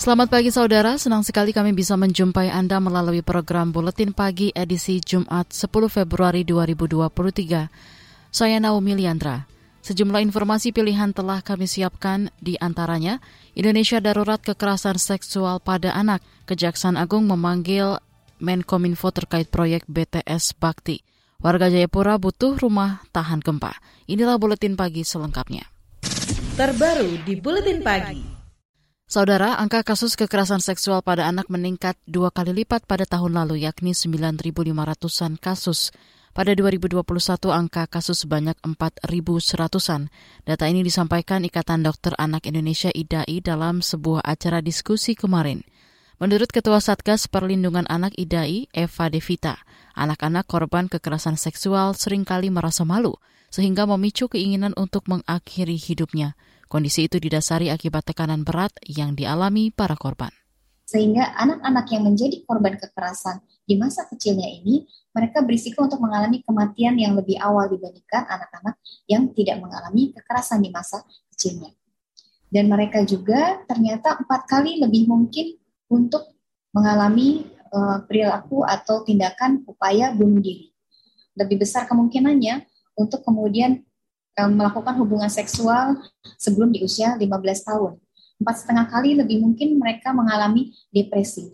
Selamat pagi saudara, senang sekali kami bisa menjumpai Anda melalui program Buletin Pagi edisi Jumat 10 Februari 2023. Saya Naomi Liandra. Sejumlah informasi pilihan telah kami siapkan di antaranya Indonesia darurat kekerasan seksual pada anak. Kejaksaan Agung memanggil Menkominfo terkait proyek BTS Bakti. Warga Jayapura butuh rumah tahan gempa. Inilah Buletin Pagi selengkapnya. Terbaru di Buletin Pagi. Saudara, angka kasus kekerasan seksual pada anak meningkat dua kali lipat pada tahun lalu, yakni 9.500-an kasus. Pada 2021, angka kasus sebanyak 4.100-an. Data ini disampaikan Ikatan Dokter Anak Indonesia IDAI dalam sebuah acara diskusi kemarin. Menurut Ketua Satgas Perlindungan Anak IDAI, Eva Devita, anak-anak korban kekerasan seksual sering kali merasa malu, sehingga memicu keinginan untuk mengakhiri hidupnya. Kondisi itu didasari akibat tekanan berat yang dialami para korban. Sehingga anak-anak yang menjadi korban kekerasan di masa kecilnya ini, mereka berisiko untuk mengalami kematian yang lebih awal dibandingkan anak-anak yang tidak mengalami kekerasan di masa kecilnya. Dan mereka juga ternyata empat kali lebih mungkin untuk mengalami uh, perilaku atau tindakan upaya bunuh diri. Lebih besar kemungkinannya untuk kemudian melakukan hubungan seksual sebelum di usia 15 tahun. Empat setengah kali lebih mungkin mereka mengalami depresi.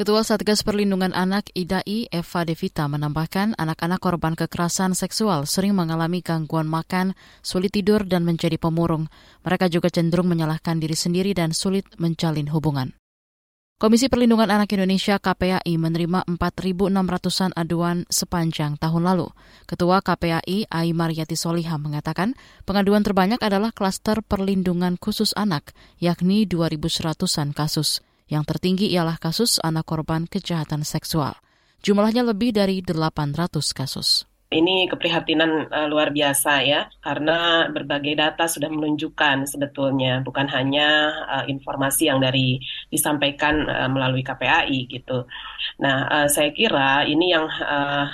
Ketua Satgas Perlindungan Anak IDAI Eva Devita menambahkan anak-anak korban kekerasan seksual sering mengalami gangguan makan, sulit tidur, dan menjadi pemurung. Mereka juga cenderung menyalahkan diri sendiri dan sulit menjalin hubungan. Komisi Perlindungan Anak Indonesia KPAI menerima 4.600-an aduan sepanjang tahun lalu. Ketua KPAI Ai Mariati Soliha mengatakan pengaduan terbanyak adalah klaster perlindungan khusus anak, yakni 2.100-an kasus. Yang tertinggi ialah kasus anak korban kejahatan seksual. Jumlahnya lebih dari 800 kasus. Ini keprihatinan uh, luar biasa ya, karena berbagai data sudah menunjukkan sebetulnya bukan hanya uh, informasi yang dari disampaikan uh, melalui KPAI gitu. Nah, uh, saya kira ini yang uh,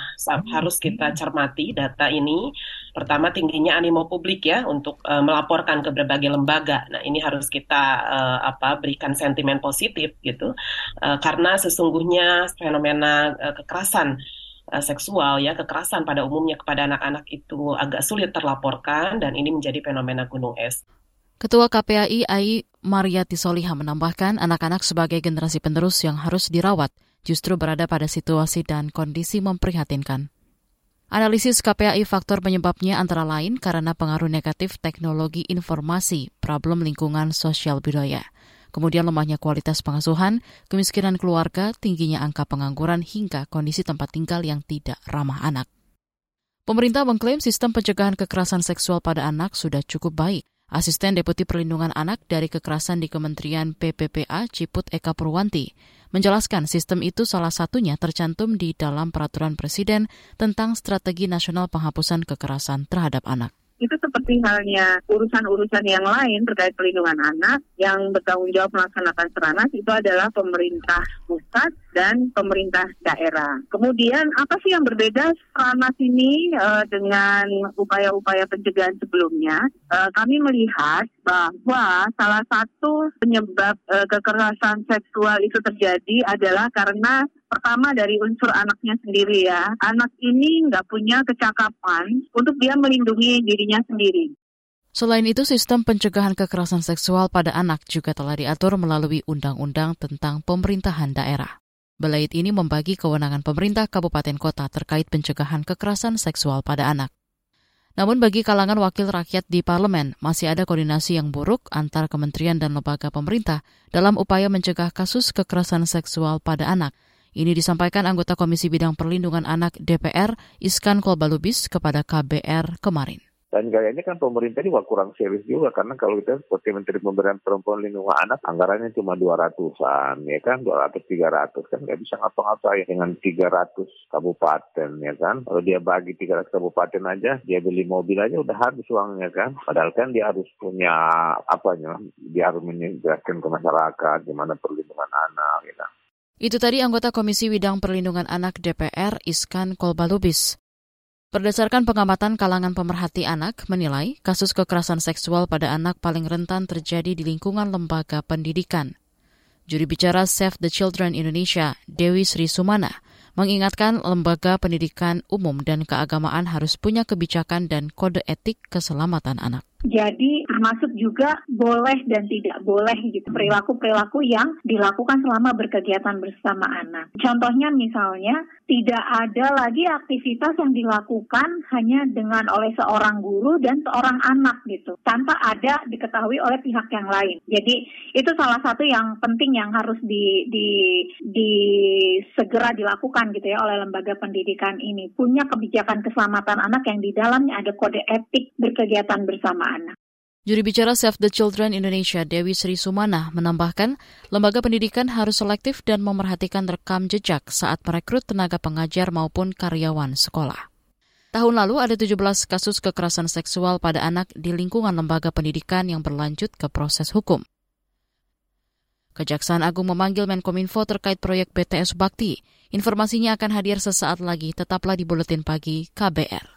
harus kita cermati data ini. Pertama tingginya animo publik ya untuk uh, melaporkan ke berbagai lembaga. Nah, ini harus kita uh, apa berikan sentimen positif gitu, uh, karena sesungguhnya fenomena uh, kekerasan uh, seksual ya kekerasan pada umumnya kepada anak-anak itu agak sulit terlaporkan dan ini menjadi fenomena gunung es. Ketua KPAI AI Mariati Soliha menambahkan anak-anak sebagai generasi penerus yang harus dirawat justru berada pada situasi dan kondisi memprihatinkan. Analisis KPAI faktor penyebabnya antara lain karena pengaruh negatif teknologi informasi, problem lingkungan sosial budaya kemudian lemahnya kualitas pengasuhan, kemiskinan keluarga, tingginya angka pengangguran hingga kondisi tempat tinggal yang tidak ramah anak. Pemerintah mengklaim sistem pencegahan kekerasan seksual pada anak sudah cukup baik. Asisten Deputi Perlindungan Anak dari Kekerasan di Kementerian PPPA Ciput Eka Purwanti menjelaskan sistem itu salah satunya tercantum di dalam Peraturan Presiden tentang Strategi Nasional Penghapusan Kekerasan Terhadap Anak itu seperti halnya urusan-urusan yang lain terkait perlindungan anak yang bertanggung jawab melaksanakan seranas itu adalah pemerintah pusat dan pemerintah daerah. Kemudian apa sih yang berbeda seranas ini uh, dengan upaya-upaya pencegahan sebelumnya? Uh, kami melihat bahwa salah satu penyebab uh, kekerasan seksual itu terjadi adalah karena pertama dari unsur anaknya sendiri ya. Anak ini nggak punya kecakapan untuk dia melindungi dirinya sendiri. Selain itu, sistem pencegahan kekerasan seksual pada anak juga telah diatur melalui Undang-Undang tentang Pemerintahan Daerah. Belait ini membagi kewenangan pemerintah kabupaten kota terkait pencegahan kekerasan seksual pada anak. Namun bagi kalangan wakil rakyat di parlemen, masih ada koordinasi yang buruk antar kementerian dan lembaga pemerintah dalam upaya mencegah kasus kekerasan seksual pada anak – ini disampaikan anggota Komisi Bidang Perlindungan Anak DPR Iskan Kolbalubis kepada KBR kemarin. Dan kayaknya kan pemerintah juga kurang serius juga karena kalau kita seperti Menteri Pemberdayaan Perempuan Lindungan Anak anggarannya cuma 200-an ya kan 200 300 kan nggak bisa ngapa-ngapain dengan 300 kabupaten ya kan. Kalau dia bagi 300 kabupaten aja dia beli mobil aja udah habis uangnya kan. Padahal kan dia harus punya apa ya dia harus menjelaskan ke masyarakat gimana perlindungan anak ya kan. Itu tadi anggota Komisi Bidang Perlindungan Anak DPR Iskan Kolbalubis. Berdasarkan pengamatan kalangan pemerhati anak menilai kasus kekerasan seksual pada anak paling rentan terjadi di lingkungan lembaga pendidikan. Juri bicara Save the Children Indonesia, Dewi Sri Sumana, mengingatkan lembaga pendidikan umum dan keagamaan harus punya kebijakan dan kode etik keselamatan anak. Jadi termasuk juga boleh dan tidak boleh gitu perilaku-perilaku yang dilakukan selama berkegiatan bersama anak. Contohnya misalnya tidak ada lagi aktivitas yang dilakukan hanya dengan oleh seorang guru dan seorang anak gitu tanpa ada diketahui oleh pihak yang lain. Jadi itu salah satu yang penting yang harus di, di, di segera dilakukan gitu ya oleh lembaga pendidikan ini punya kebijakan keselamatan anak yang di dalamnya ada kode etik berkegiatan bersama anak. Juri bicara Save the Children Indonesia Dewi Sri Sumana menambahkan, lembaga pendidikan harus selektif dan memerhatikan rekam jejak saat merekrut tenaga pengajar maupun karyawan sekolah. Tahun lalu ada 17 kasus kekerasan seksual pada anak di lingkungan lembaga pendidikan yang berlanjut ke proses hukum. Kejaksaan Agung memanggil Menkominfo terkait proyek BTS Bakti. Informasinya akan hadir sesaat lagi, tetaplah di Buletin Pagi KBR.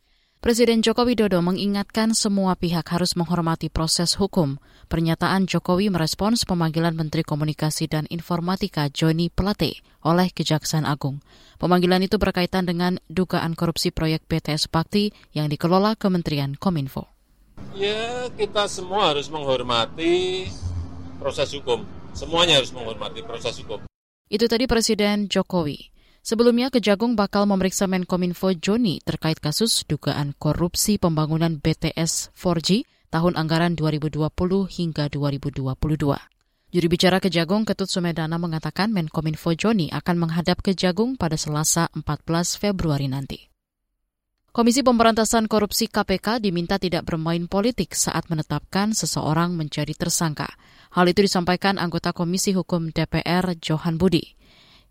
Presiden Joko Widodo mengingatkan semua pihak harus menghormati proses hukum. Pernyataan Jokowi merespons pemanggilan Menteri Komunikasi dan Informatika Joni Plate oleh Kejaksaan Agung. Pemanggilan itu berkaitan dengan dugaan korupsi proyek BTS Bakti yang dikelola Kementerian Kominfo. Ya, kita semua harus menghormati proses hukum. Semuanya harus menghormati proses hukum. Itu tadi Presiden Jokowi. Sebelumnya, Kejagung bakal memeriksa Menkominfo Joni terkait kasus dugaan korupsi pembangunan BTS 4G tahun anggaran 2020 hingga 2022. Juri bicara Kejagung Ketut Sumedana mengatakan Menkominfo Joni akan menghadap Kejagung pada Selasa 14 Februari nanti. Komisi Pemberantasan Korupsi KPK diminta tidak bermain politik saat menetapkan seseorang menjadi tersangka. Hal itu disampaikan anggota Komisi Hukum DPR Johan Budi.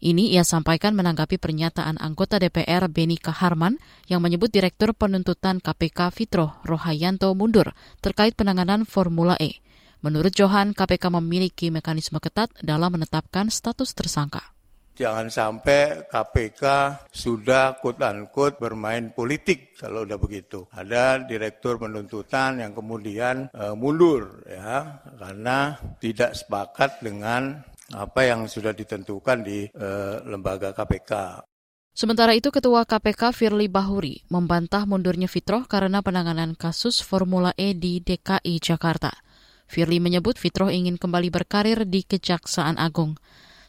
Ini ia sampaikan menanggapi pernyataan anggota DPR Beni Kaharman yang menyebut Direktur Penuntutan KPK Fitro Rohayanto mundur terkait penanganan Formula E. Menurut Johan, KPK memiliki mekanisme ketat dalam menetapkan status tersangka. Jangan sampai KPK sudah kut-ankut bermain politik kalau udah begitu. Ada direktur penuntutan yang kemudian e, mundur ya karena tidak sepakat dengan apa yang sudah ditentukan di uh, lembaga KPK. Sementara itu, Ketua KPK Firly Bahuri membantah mundurnya Fitroh karena penanganan kasus Formula E di DKI Jakarta. Firly menyebut Fitroh ingin kembali berkarir di Kejaksaan Agung.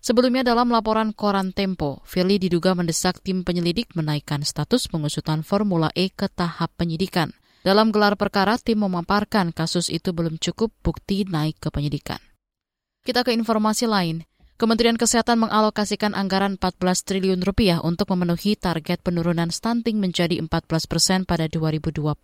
Sebelumnya dalam laporan Koran Tempo, Firly diduga mendesak tim penyelidik menaikkan status pengusutan Formula E ke tahap penyidikan. Dalam gelar perkara, tim memaparkan kasus itu belum cukup bukti naik ke penyidikan. Kita ke informasi lain. Kementerian Kesehatan mengalokasikan anggaran 14 triliun rupiah untuk memenuhi target penurunan stunting menjadi 14 persen pada 2024.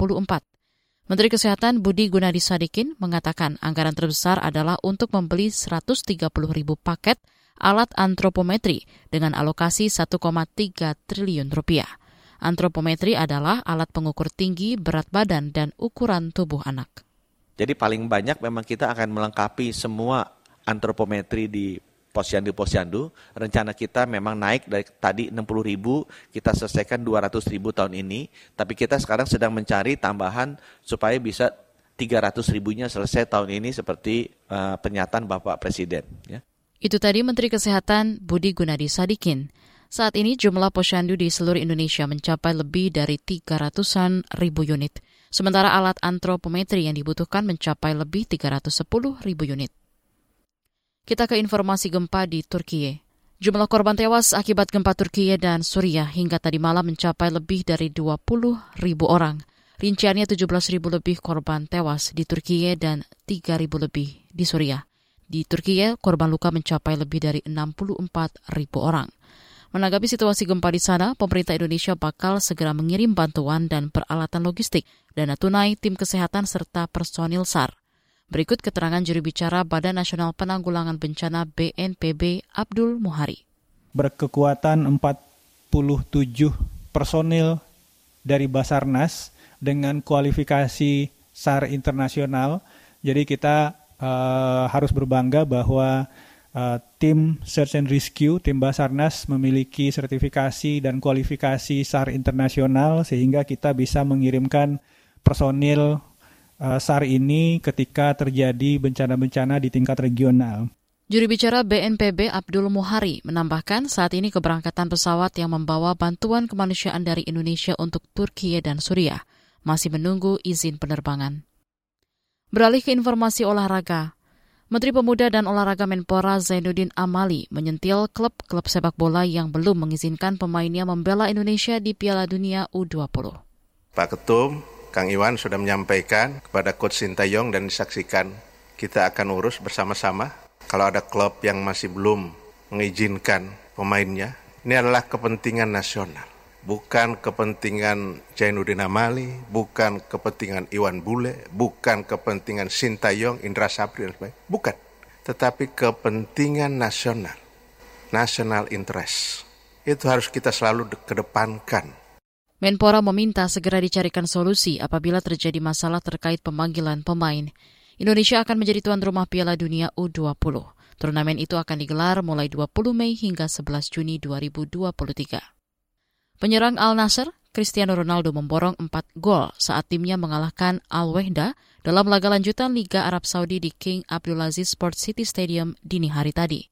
Menteri Kesehatan Budi Gunadi Sadikin mengatakan anggaran terbesar adalah untuk membeli 130 ribu paket alat antropometri dengan alokasi 1,3 triliun rupiah. Antropometri adalah alat pengukur tinggi, berat badan, dan ukuran tubuh anak. Jadi paling banyak memang kita akan melengkapi semua antropometri di posyandu-posyandu. Rencana kita memang naik dari tadi 60 ribu, kita selesaikan 200 ribu tahun ini. Tapi kita sekarang sedang mencari tambahan supaya bisa 300 ribunya selesai tahun ini seperti uh, pernyataan Bapak Presiden. Ya. Itu tadi Menteri Kesehatan Budi Gunadi Sadikin. Saat ini jumlah posyandu di seluruh Indonesia mencapai lebih dari 300-an ribu unit. sementara alat antropometri yang dibutuhkan mencapai lebih 310 ribu unit. Kita ke informasi gempa di Turkiye. Jumlah korban tewas akibat gempa Turkiye dan Suriah hingga tadi malam mencapai lebih dari 20 ribu orang. Rinciannya 17 ribu lebih korban tewas di Turkiye dan 3 ribu lebih di Suriah. Di Turkiye, korban luka mencapai lebih dari 64 ribu orang. Menanggapi situasi gempa di sana, pemerintah Indonesia bakal segera mengirim bantuan dan peralatan logistik, dana tunai, tim kesehatan, serta personil SAR. Berikut keterangan juri bicara Badan Nasional Penanggulangan Bencana BNPB Abdul Muhari. Berkekuatan 47 personil dari Basarnas dengan kualifikasi SAR internasional. Jadi kita uh, harus berbangga bahwa uh, tim Search and Rescue, tim Basarnas memiliki sertifikasi dan kualifikasi SAR internasional sehingga kita bisa mengirimkan personil SAR ini ketika terjadi bencana-bencana di tingkat regional. Juri bicara BNPB Abdul Muhari menambahkan saat ini keberangkatan pesawat yang membawa bantuan kemanusiaan dari Indonesia untuk Turki dan Suriah masih menunggu izin penerbangan. Beralih ke informasi olahraga, Menteri Pemuda dan Olahraga Menpora Zainuddin Amali menyentil klub-klub sepak bola yang belum mengizinkan pemainnya membela Indonesia di Piala Dunia U20. Pak Ketum, Kang Iwan sudah menyampaikan kepada Coach Sintayong dan disaksikan kita akan urus bersama-sama. Kalau ada klub yang masih belum mengizinkan pemainnya, ini adalah kepentingan nasional. Bukan kepentingan Jainuddin Amali, bukan kepentingan Iwan Bule, bukan kepentingan Sintayong, Indra Sapri, dan sebagainya. Bukan. Tetapi kepentingan nasional. National interest. Itu harus kita selalu kedepankan Menpora meminta segera dicarikan solusi apabila terjadi masalah terkait pemanggilan pemain. Indonesia akan menjadi tuan rumah Piala Dunia U20. Turnamen itu akan digelar mulai 20 Mei hingga 11 Juni 2023. Penyerang Al Nasser, Cristiano Ronaldo memborong 4 gol saat timnya mengalahkan Al Wehda dalam laga lanjutan Liga Arab Saudi di King Abdulaziz Sport City Stadium dini hari tadi.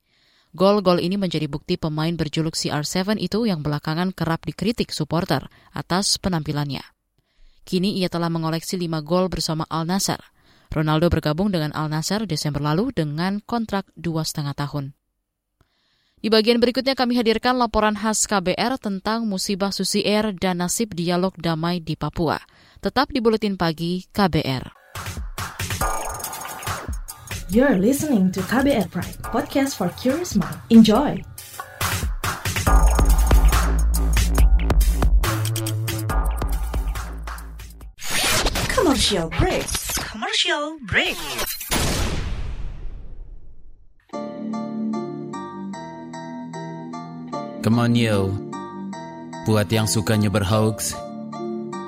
Gol-gol ini menjadi bukti pemain berjuluk CR7 itu yang belakangan kerap dikritik supporter atas penampilannya. Kini ia telah mengoleksi 5 gol bersama Al Nassr. Ronaldo bergabung dengan Al Nassr Desember lalu dengan kontrak dua setengah tahun. Di bagian berikutnya kami hadirkan laporan khas KBR tentang musibah Susi Air dan nasib dialog damai di Papua. Tetap di Buletin Pagi KBR. You're listening to KBR Pride, podcast for curious mind. Enjoy! Commercial break. Commercial break. Come on yo, buat yang sukanya berhoax,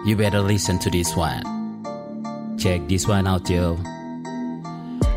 you better listen to this one. Check this one out yo.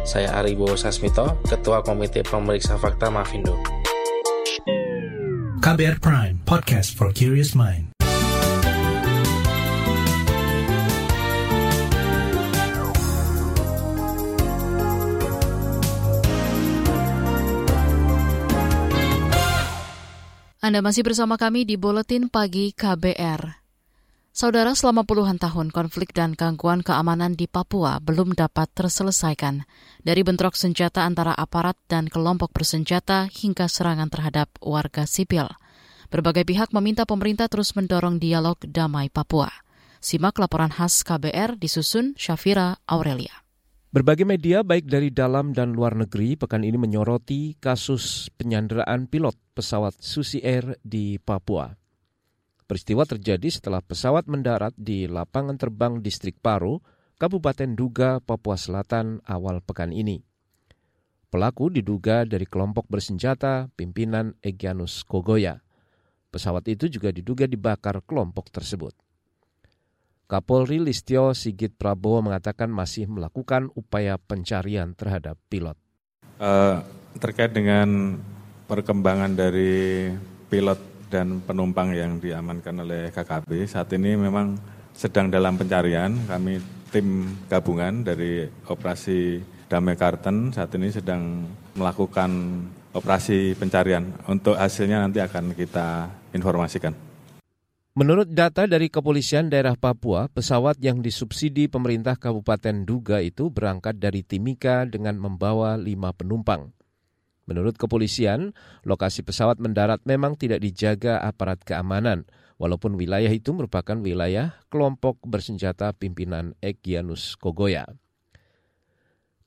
Saya Aribo Sasmito, Ketua Komite Pemeriksa Fakta Mafindo. KBR Prime, podcast for curious mind. Anda masih bersama kami di Buletin Pagi KBR. Saudara, selama puluhan tahun konflik dan gangguan keamanan di Papua belum dapat terselesaikan. Dari bentrok senjata antara aparat dan kelompok bersenjata hingga serangan terhadap warga sipil. Berbagai pihak meminta pemerintah terus mendorong dialog damai Papua. Simak laporan khas KBR disusun Syafira Aurelia. Berbagai media baik dari dalam dan luar negeri pekan ini menyoroti kasus penyanderaan pilot pesawat Susi Air di Papua. Peristiwa terjadi setelah pesawat mendarat di lapangan terbang distrik Paro, Kabupaten Duga, Papua Selatan awal pekan ini. Pelaku diduga dari kelompok bersenjata pimpinan Egyanus Kogoya. Pesawat itu juga diduga dibakar kelompok tersebut. Kapolri Listio Sigit Prabowo mengatakan masih melakukan upaya pencarian terhadap pilot. Uh, terkait dengan perkembangan dari pilot dan penumpang yang diamankan oleh KKB, saat ini memang sedang dalam pencarian. Kami tim gabungan dari operasi Damai Karten saat ini sedang melakukan operasi pencarian. Untuk hasilnya nanti akan kita informasikan. Menurut data dari Kepolisian Daerah Papua, pesawat yang disubsidi pemerintah Kabupaten Duga itu berangkat dari Timika dengan membawa lima penumpang. Menurut kepolisian, lokasi pesawat mendarat memang tidak dijaga aparat keamanan, walaupun wilayah itu merupakan wilayah kelompok bersenjata pimpinan Egyanus Kogoya.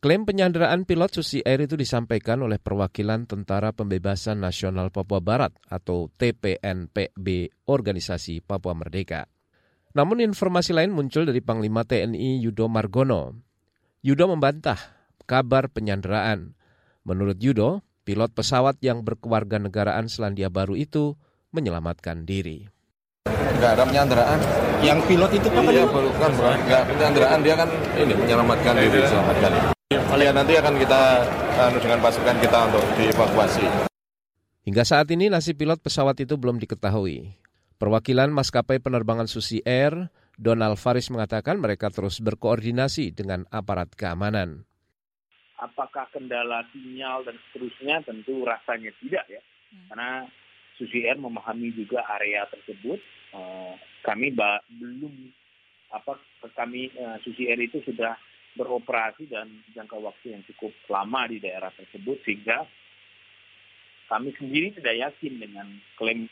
Klaim penyanderaan pilot Susi Air itu disampaikan oleh perwakilan Tentara Pembebasan Nasional Papua Barat atau TPNPB Organisasi Papua Merdeka. Namun informasi lain muncul dari Panglima TNI Yudo Margono. Yudo membantah kabar penyanderaan. Menurut Yudo, pilot pesawat yang berkewarganegaraan Selandia Baru itu menyelamatkan diri. Tidak ada penyanderaan. Yang pilot itu kan? Iya, bukan, bro. Enggak penyanderaan, dia kan ini menyelamatkan diri, selamatkan diri. Kalian nanti akan kita anu dengan pasukan kita untuk dievakuasi. Hingga saat ini nasib pilot pesawat itu belum diketahui. Perwakilan maskapai penerbangan Susi Air, Donald Faris mengatakan mereka terus berkoordinasi dengan aparat keamanan. Apakah kendala sinyal dan seterusnya tentu rasanya tidak ya. Karena Susi Air memahami juga area tersebut. Uh, kami belum apa kami uh, Susi Air itu sudah beroperasi dan jangka waktu yang cukup lama di daerah tersebut sehingga kami sendiri tidak yakin dengan klaim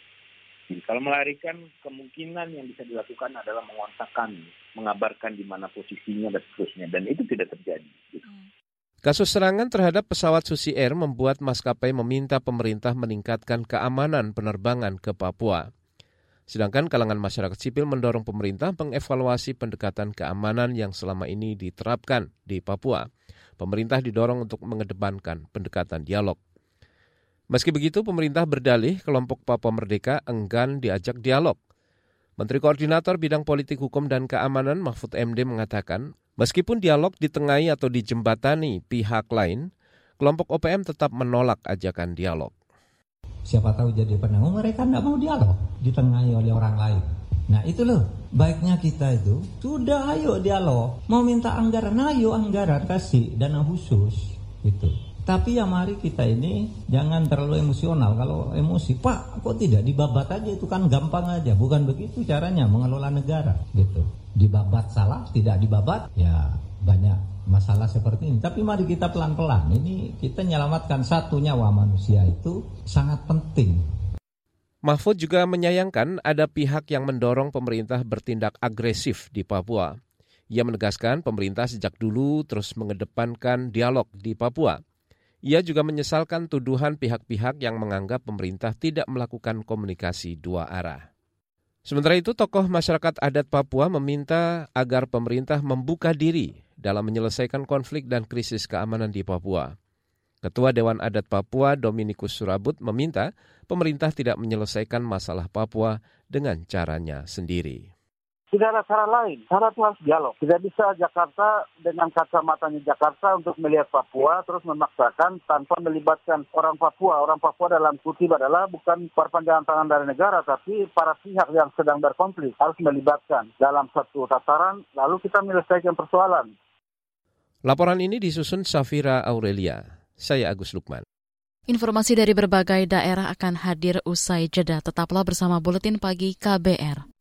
kalau melarikan kemungkinan yang bisa dilakukan adalah mengontakkan, mengabarkan di mana posisinya dan seterusnya dan itu tidak terjadi. Kasus serangan terhadap pesawat Susi Air membuat maskapai meminta pemerintah meningkatkan keamanan penerbangan ke Papua. Sedangkan kalangan masyarakat sipil mendorong pemerintah mengevaluasi pendekatan keamanan yang selama ini diterapkan di Papua. Pemerintah didorong untuk mengedepankan pendekatan dialog. Meski begitu, pemerintah berdalih kelompok Papua Merdeka enggan diajak dialog. Menteri Koordinator Bidang Politik Hukum dan Keamanan Mahfud MD mengatakan, meskipun dialog ditengahi atau dijembatani pihak lain, kelompok OPM tetap menolak ajakan dialog. Siapa tahu jadi penanggung mereka tidak mau dialog. Ditengahi oleh orang lain. Nah itu loh. Baiknya kita itu sudah ayo dialog. Mau minta anggaran ayo anggaran kasih dana khusus. Itu tapi ya mari kita ini jangan terlalu emosional kalau emosi pak kok tidak dibabat aja itu kan gampang aja bukan begitu caranya mengelola negara gitu dibabat salah tidak dibabat ya banyak masalah seperti ini. Tapi mari kita pelan-pelan. Ini kita menyelamatkan satu nyawa manusia itu sangat penting. Mahfud juga menyayangkan ada pihak yang mendorong pemerintah bertindak agresif di Papua. Ia menegaskan pemerintah sejak dulu terus mengedepankan dialog di Papua. Ia juga menyesalkan tuduhan pihak-pihak yang menganggap pemerintah tidak melakukan komunikasi dua arah. Sementara itu, tokoh masyarakat adat Papua meminta agar pemerintah membuka diri dalam menyelesaikan konflik dan krisis keamanan di Papua. Ketua Dewan Adat Papua Dominikus Surabut meminta pemerintah tidak menyelesaikan masalah Papua dengan caranya sendiri. Tidak ada cara lain. Cara itu harus dialog. Tidak bisa Jakarta dengan kacamatanya Jakarta untuk melihat Papua terus memaksakan tanpa melibatkan orang Papua. Orang Papua dalam kutip adalah bukan perpanjangan tangan dari negara, tapi para pihak yang sedang berkonflik harus melibatkan dalam satu tataran, lalu kita menyelesaikan persoalan. Laporan ini disusun Safira Aurelia. Saya Agus Lukman. Informasi dari berbagai daerah akan hadir usai jeda. Tetaplah bersama Buletin Pagi KBR.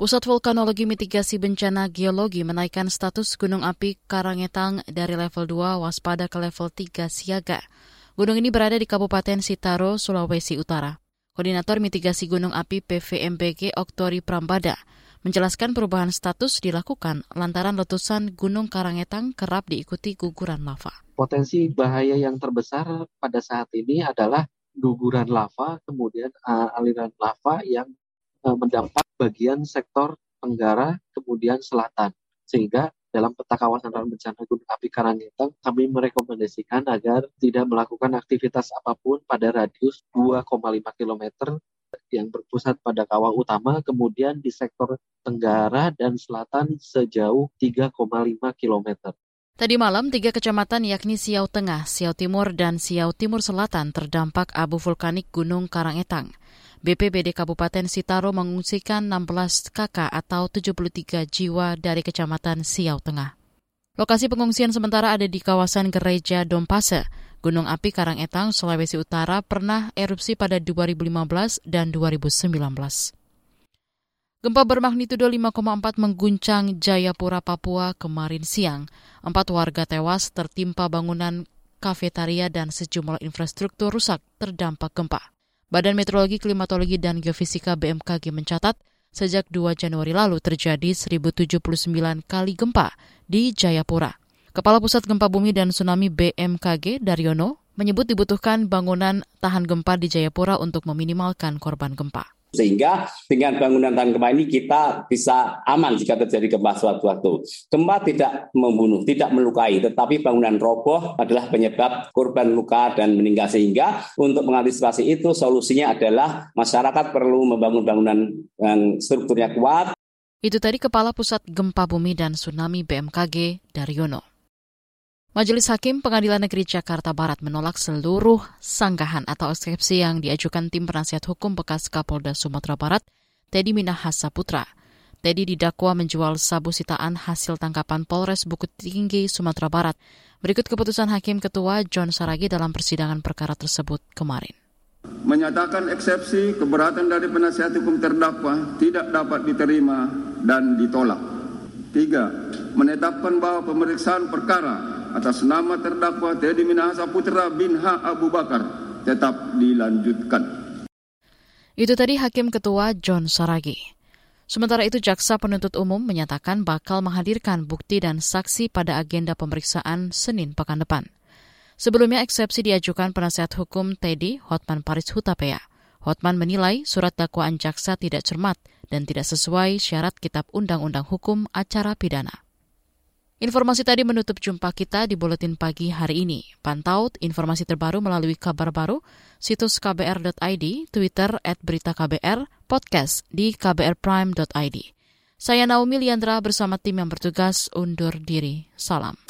Pusat Vulkanologi Mitigasi Bencana Geologi menaikkan status Gunung Api Karangetang dari level 2 waspada ke level 3 siaga. Gunung ini berada di Kabupaten Sitaro, Sulawesi Utara. Koordinator Mitigasi Gunung Api PVMBG Oktori Prambada menjelaskan perubahan status dilakukan lantaran letusan Gunung Karangetang kerap diikuti guguran lava. Potensi bahaya yang terbesar pada saat ini adalah guguran lava, kemudian uh, aliran lava yang uh, mendampak bagian sektor tenggara, kemudian selatan. Sehingga dalam peta kawasan rawan bencana gunung api Karangintang, kami merekomendasikan agar tidak melakukan aktivitas apa pun pada radius 2,5 km yang berpusat pada kawah utama, kemudian di sektor tenggara dan selatan sejauh 3,5 km. Tadi malam, tiga kecamatan yakni Siau Tengah, Siau Timur, dan Siau Timur Selatan terdampak abu vulkanik Gunung Karangetang. BPBD Kabupaten Sitaro mengungsikan 16 kakak atau 73 jiwa dari Kecamatan Siau Tengah. Lokasi pengungsian sementara ada di kawasan Gereja Dompase. Gunung api Karangetang, Sulawesi Utara pernah erupsi pada 2015 dan 2019. Gempa bermagnitudo 5,4 mengguncang Jayapura, Papua kemarin siang. Empat warga tewas tertimpa bangunan kafetaria dan sejumlah infrastruktur rusak terdampak gempa. Badan Meteorologi, Klimatologi, dan Geofisika BMKG mencatat sejak 2 Januari lalu terjadi 1079 kali gempa di Jayapura. Kepala Pusat Gempa Bumi dan Tsunami BMKG, Daryono, menyebut dibutuhkan bangunan tahan gempa di Jayapura untuk meminimalkan korban gempa. Sehingga dengan bangunan tahan gempa ini kita bisa aman jika terjadi gempa suatu waktu. Gempa tidak membunuh, tidak melukai, tetapi bangunan roboh adalah penyebab korban luka dan meninggal. Sehingga untuk mengantisipasi itu solusinya adalah masyarakat perlu membangun bangunan yang strukturnya kuat. Itu tadi Kepala Pusat Gempa Bumi dan Tsunami BMKG, Daryono. Majelis Hakim Pengadilan Negeri Jakarta Barat menolak seluruh sanggahan atau eksepsi yang diajukan tim penasihat hukum bekas Kapolda Sumatera Barat, Teddy Minahasa Putra. Teddy didakwa menjual sabu sitaan hasil tangkapan Polres Bukit Tinggi, Sumatera Barat. Berikut keputusan Hakim Ketua John Saragi dalam persidangan perkara tersebut kemarin. Menyatakan eksepsi keberatan dari penasihat hukum terdakwa tidak dapat diterima dan ditolak. Tiga, menetapkan bahwa pemeriksaan perkara atas nama terdakwa Teddy Minahasa Putra bin H. Abu Bakar tetap dilanjutkan. Itu tadi Hakim Ketua John Saragi. Sementara itu, Jaksa Penuntut Umum menyatakan bakal menghadirkan bukti dan saksi pada agenda pemeriksaan Senin pekan depan. Sebelumnya eksepsi diajukan penasihat hukum Teddy Hotman Paris Hutapea. Hotman menilai surat dakwaan jaksa tidak cermat dan tidak sesuai syarat Kitab Undang-Undang Hukum Acara Pidana. Informasi tadi menutup jumpa kita di Buletin Pagi hari ini. Pantau informasi terbaru melalui kabar baru, situs kbr.id, Twitter at berita KBR, podcast di kbrprime.id. Saya Naomi Liandra bersama tim yang bertugas undur diri. Salam.